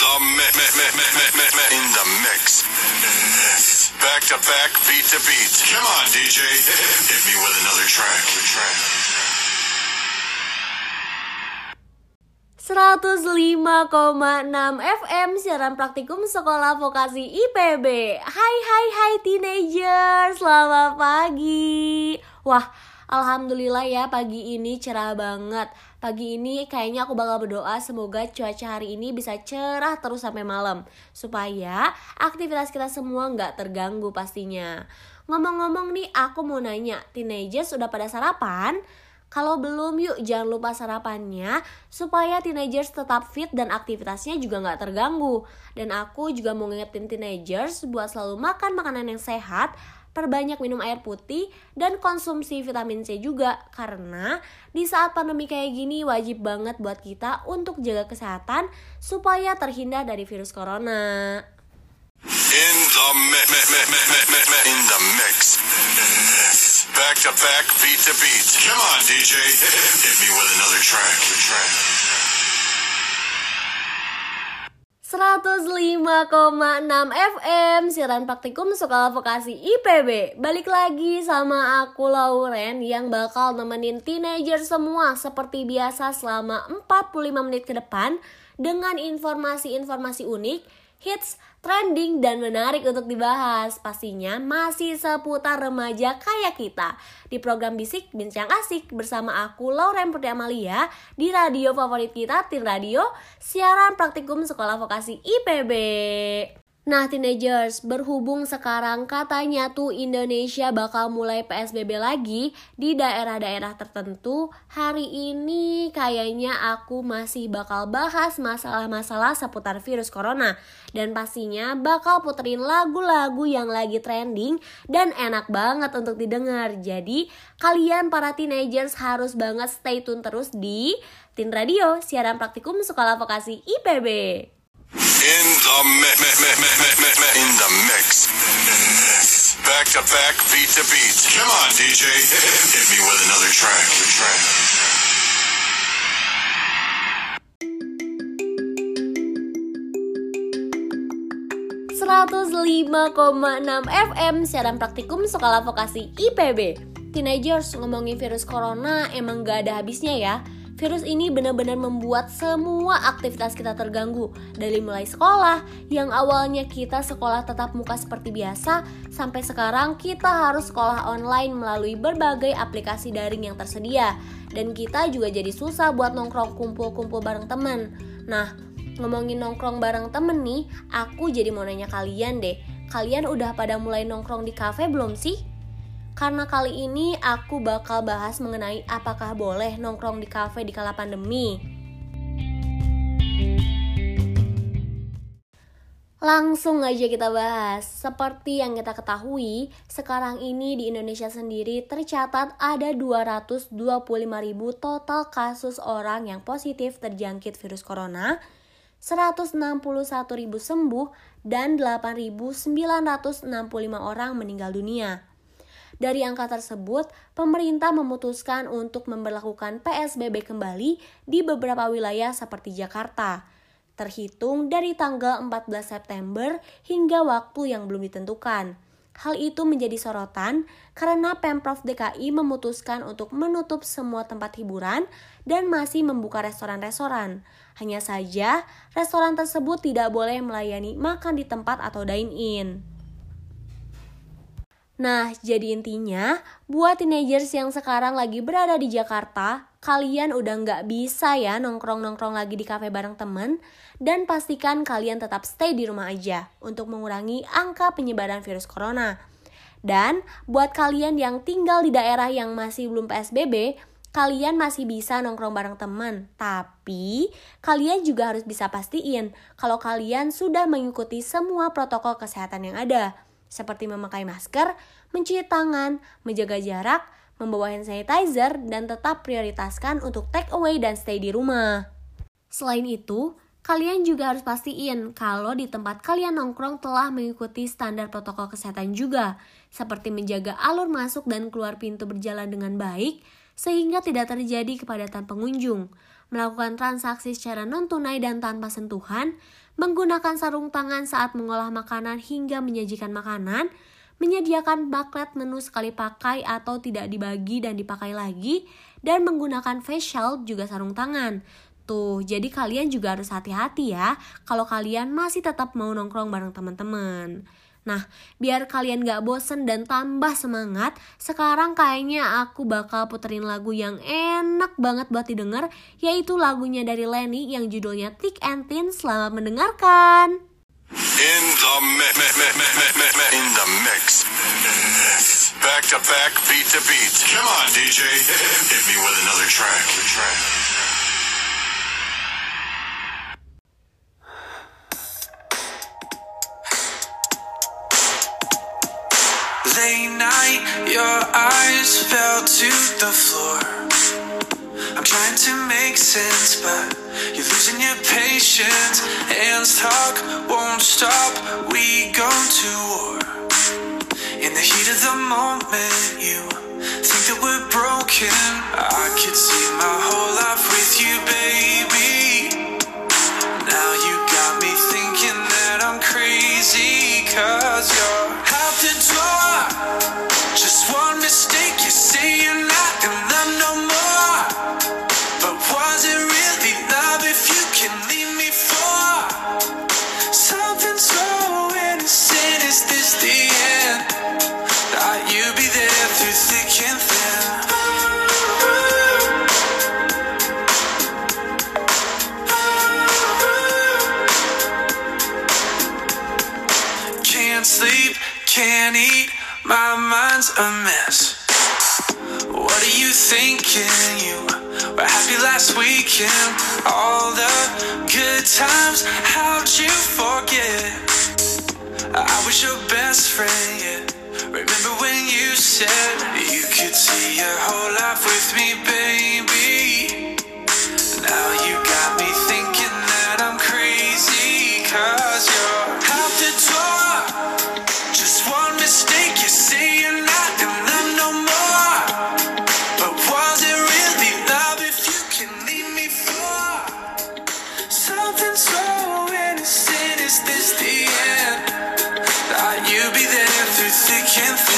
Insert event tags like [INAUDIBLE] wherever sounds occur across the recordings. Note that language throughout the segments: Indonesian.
the mix, in the mix. Back to back, beat to beat. Come on, DJ. Hit me with another track. track. 105,6 FM siaran praktikum sekolah vokasi IPB Hai hai hai teenager, selamat pagi Wah, Alhamdulillah ya pagi ini cerah banget Pagi ini kayaknya aku bakal berdoa semoga cuaca hari ini bisa cerah terus sampai malam Supaya aktivitas kita semua nggak terganggu pastinya Ngomong-ngomong nih aku mau nanya, teenagers udah pada sarapan? Kalau belum yuk jangan lupa sarapannya supaya teenagers tetap fit dan aktivitasnya juga nggak terganggu. Dan aku juga mau ngingetin teenagers buat selalu makan makanan yang sehat, perbanyak minum air putih, dan konsumsi vitamin C juga. Karena di saat pandemi kayak gini wajib banget buat kita untuk jaga kesehatan supaya terhindar dari virus corona. Back to back, beat to beat. Come on, DJ. Hit me with another track. track. 105,6 FM Siaran Praktikum Sekolah Vokasi IPB Balik lagi sama aku Lauren Yang bakal nemenin teenager semua Seperti biasa selama 45 menit ke depan Dengan informasi-informasi unik Hits, trending, dan menarik untuk dibahas. Pastinya masih seputar remaja kayak kita. Di program Bisik Bincang Asik Bersama aku Lauren Putri Amalia Di radio favorit kita Tin Radio Siaran Praktikum Sekolah Vokasi IPB Nah teenagers, berhubung sekarang katanya tuh Indonesia bakal mulai PSBB lagi di daerah-daerah tertentu Hari ini kayaknya aku masih bakal bahas masalah-masalah seputar virus corona. Dan pastinya bakal puterin lagu-lagu yang lagi trending dan enak banget untuk didengar. Jadi kalian para teenagers harus banget stay tune terus di Tin Radio, siaran praktikum sekolah vokasi IPB In the mix, in the mix. Back to back, beat to beat. Come on, DJ. Hit me with another track. track. enam FM siaran praktikum sekolah vokasi IPB. Teenagers ngomongin virus corona emang gak ada habisnya ya. Virus ini benar-benar membuat semua aktivitas kita terganggu. Dari mulai sekolah, yang awalnya kita sekolah tetap muka seperti biasa Sampai sekarang kita harus sekolah online melalui berbagai aplikasi daring yang tersedia. Dan kita juga jadi susah buat nongkrong kumpul-kumpul bareng temen Nah, ngomongin nongkrong bareng temen nih, aku jadi mau nanya kalian deh. Kalian udah pada mulai nongkrong di cafe belum sih? Karena kali ini aku bakal bahas mengenai apakah boleh nongkrong di kafe di kala pandemi. Langsung aja kita bahas. Seperti yang kita ketahui, sekarang ini di Indonesia sendiri tercatat ada 225 ribu total kasus orang yang positif terjangkit virus corona, 161 ribu sembuh, dan 8.965 orang meninggal dunia. Dari angka tersebut, pemerintah memutuskan untuk memperlakukan PSBB kembali di beberapa wilayah seperti Jakarta, terhitung dari tanggal 14 September hingga waktu yang belum ditentukan. Hal itu menjadi sorotan karena Pemprov DKI memutuskan untuk menutup semua tempat hiburan dan masih membuka restoran-restoran. Hanya saja, restoran tersebut tidak boleh melayani makan di tempat atau dine-in. Nah, jadi intinya, buat teenagers yang sekarang lagi berada di Jakarta, kalian udah nggak bisa ya nongkrong-nongkrong lagi di kafe bareng temen, dan pastikan kalian tetap stay di rumah aja untuk mengurangi angka penyebaran virus corona. Dan buat kalian yang tinggal di daerah yang masih belum PSBB, kalian masih bisa nongkrong bareng teman, tapi kalian juga harus bisa pastiin kalau kalian sudah mengikuti semua protokol kesehatan yang ada seperti memakai masker, mencuci tangan, menjaga jarak, membawa hand sanitizer, dan tetap prioritaskan untuk take away dan stay di rumah. Selain itu, kalian juga harus pastiin kalau di tempat kalian nongkrong telah mengikuti standar protokol kesehatan juga, seperti menjaga alur masuk dan keluar pintu berjalan dengan baik, sehingga tidak terjadi kepadatan pengunjung. Melakukan transaksi secara non-tunai dan tanpa sentuhan, menggunakan sarung tangan saat mengolah makanan hingga menyajikan makanan, menyediakan baklet menu sekali pakai atau tidak dibagi dan dipakai lagi, dan menggunakan facial juga sarung tangan. Tuh, jadi kalian juga harus hati-hati ya kalau kalian masih tetap mau nongkrong bareng teman-teman. Nah, biar kalian gak bosen dan tambah semangat, sekarang kayaknya aku bakal puterin lagu yang enak banget buat didengar, yaitu lagunya dari Lenny yang judulnya Thick and Thin. Selamat mendengarkan. In the me in the mix. Back to back, beat to beat. Come on, DJ. Hit me with another track. track. Late night, your eyes fell to the floor. I'm trying to make sense, but you're losing your patience. Hands talk, won't stop. We go to war. In the heat of the moment, you think that we're broken. I could see my whole life with you, baby. Times, how'd you forget? I was your best friend, yeah. Remember when you said there through thick and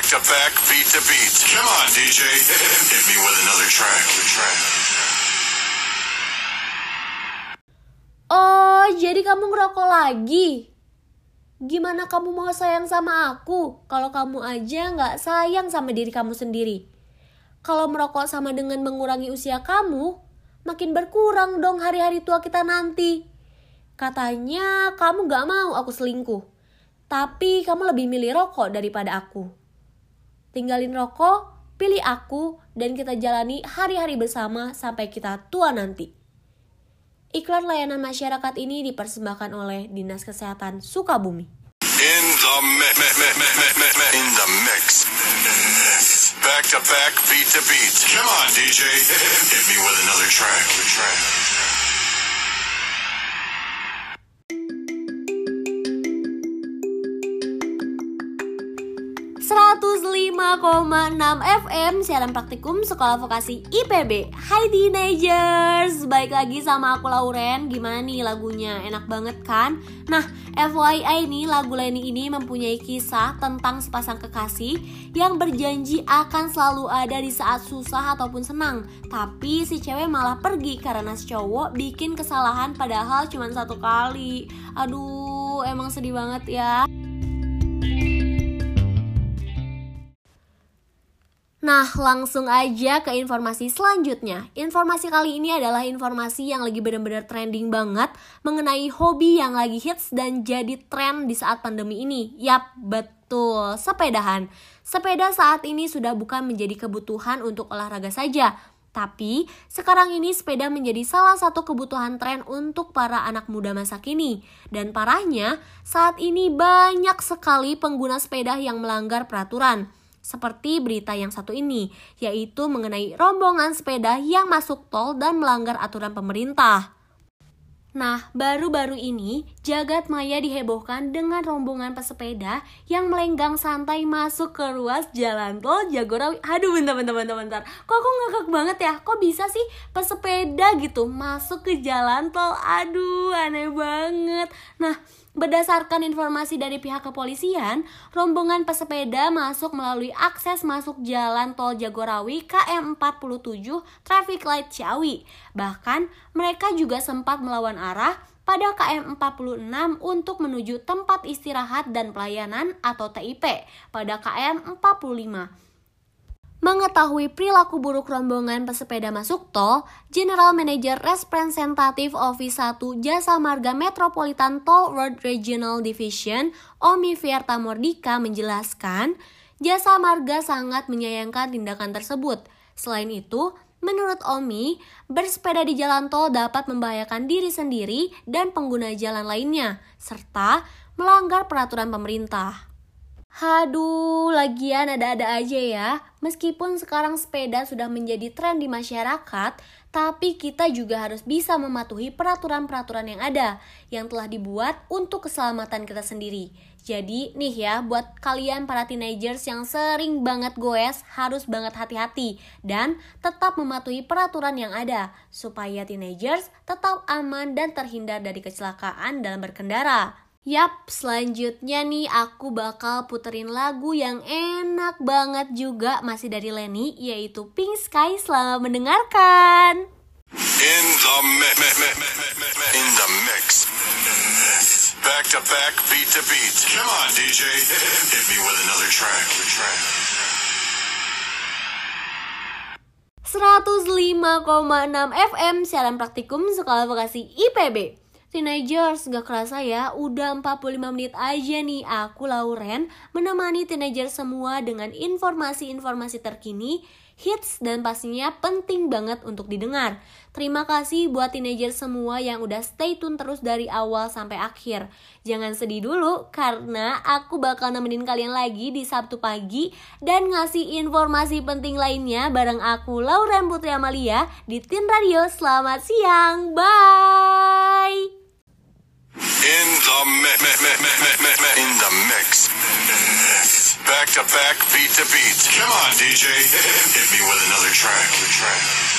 Back to back, beat to beat. Come on, DJ. [LAUGHS] Hit me with another track. Oh, jadi kamu ngerokok lagi? Gimana kamu mau sayang sama aku kalau kamu aja nggak sayang sama diri kamu sendiri? Kalau merokok sama dengan mengurangi usia kamu, makin berkurang dong hari-hari tua kita nanti. Katanya kamu gak mau aku selingkuh, tapi kamu lebih milih rokok daripada aku. Tinggalin rokok, pilih aku, dan kita jalani hari-hari bersama sampai kita tua nanti. Iklan layanan masyarakat ini dipersembahkan oleh Dinas Kesehatan Sukabumi. In the mi- mi- mi- mi- mi- mi- mi- in the mix. Back to back, beat to beat. Come on, DJ. Hit me with another track. track. 105,6 FM siaran praktikum Sekolah Vokasi IPB Hai teenagers Baik lagi sama aku Lauren. Gimana nih lagunya? Enak banget kan? Nah FYI nih lagu Leni ini mempunyai kisah tentang sepasang kekasih Yang berjanji akan selalu ada di saat susah ataupun senang. Tapi si cewek malah pergi karena si cowok bikin kesalahan padahal cuma satu kali. Aduh emang sedih banget ya Nah, langsung aja ke informasi selanjutnya. Informasi kali ini adalah informasi yang lagi benar-benar trending banget mengenai hobi yang lagi hits dan jadi tren di saat pandemi ini. Yap, betul, sepedahan. Sepeda saat ini sudah bukan menjadi kebutuhan untuk olahraga saja, tapi sekarang ini sepeda menjadi salah satu kebutuhan tren untuk para anak muda masa kini. Dan parahnya, saat ini banyak sekali pengguna sepeda yang melanggar peraturan. Seperti berita yang satu ini, yaitu mengenai rombongan sepeda yang masuk tol dan melanggar aturan pemerintah. Nah, baru-baru ini jagat maya dihebohkan dengan rombongan pesepeda yang melenggang santai masuk ke ruas jalan tol Jagorawi. Aduh, bentar, bentar, bentar, bentar. Kok aku ngakak banget ya? Kok bisa sih pesepeda gitu masuk ke jalan tol? Aduh, aneh banget. Nah, Berdasarkan informasi dari pihak kepolisian, rombongan pesepeda masuk melalui akses masuk jalan tol Jagorawi KM 47 Traffic Light Ciawi. Bahkan, mereka juga sempat melawan arah pada KM 46 untuk menuju tempat istirahat dan pelayanan atau TIP pada KM 45. Mengetahui perilaku buruk rombongan pesepeda masuk tol, General Manager Representative Office 1 Jasa Marga Metropolitan Toll Road Regional Division, Omi Fierta Mordika menjelaskan, Jasa Marga sangat menyayangkan tindakan tersebut. Selain itu, menurut Omi, bersepeda di jalan tol dapat membahayakan diri sendiri dan pengguna jalan lainnya, serta melanggar peraturan pemerintah. Haduh, lagian ada-ada aja ya. Meskipun sekarang sepeda sudah menjadi tren di masyarakat, tapi kita juga harus bisa mematuhi peraturan-peraturan yang ada yang telah dibuat untuk keselamatan kita sendiri. Jadi nih ya, buat kalian para teenagers yang sering banget goes, harus banget hati-hati dan tetap mematuhi peraturan yang ada supaya teenagers tetap aman dan terhindar dari kecelakaan dalam berkendara. Yap, selanjutnya nih aku bakal puterin lagu yang enak banget juga masih dari Lenny yaitu Pink Sky selamat mendengarkan. In the mi- mi- mi- mi- mi- mi- mi- in the mix. Back to back, beat to beat. Come on, DJ. Hit me with another track. track. 105,6 FM siaran praktikum Sekolah Vokasi IPB. Teenagers, gak kerasa ya, udah 45 menit aja nih aku Lauren menemani teenager semua dengan informasi-informasi terkini, hits dan pastinya penting banget untuk didengar. Terima kasih buat teenager semua yang udah stay tune terus dari awal sampai akhir. Jangan sedih dulu karena aku bakal nemenin kalian lagi di Sabtu pagi dan ngasih informasi penting lainnya bareng aku Lauren Putri Amalia di Tin Radio. Selamat siang, bye! In the mi- mi- mi- mi- mi- mi- mi- in the mix. Back to back, beat to beat. Come on, DJ. Hit me with another track. track.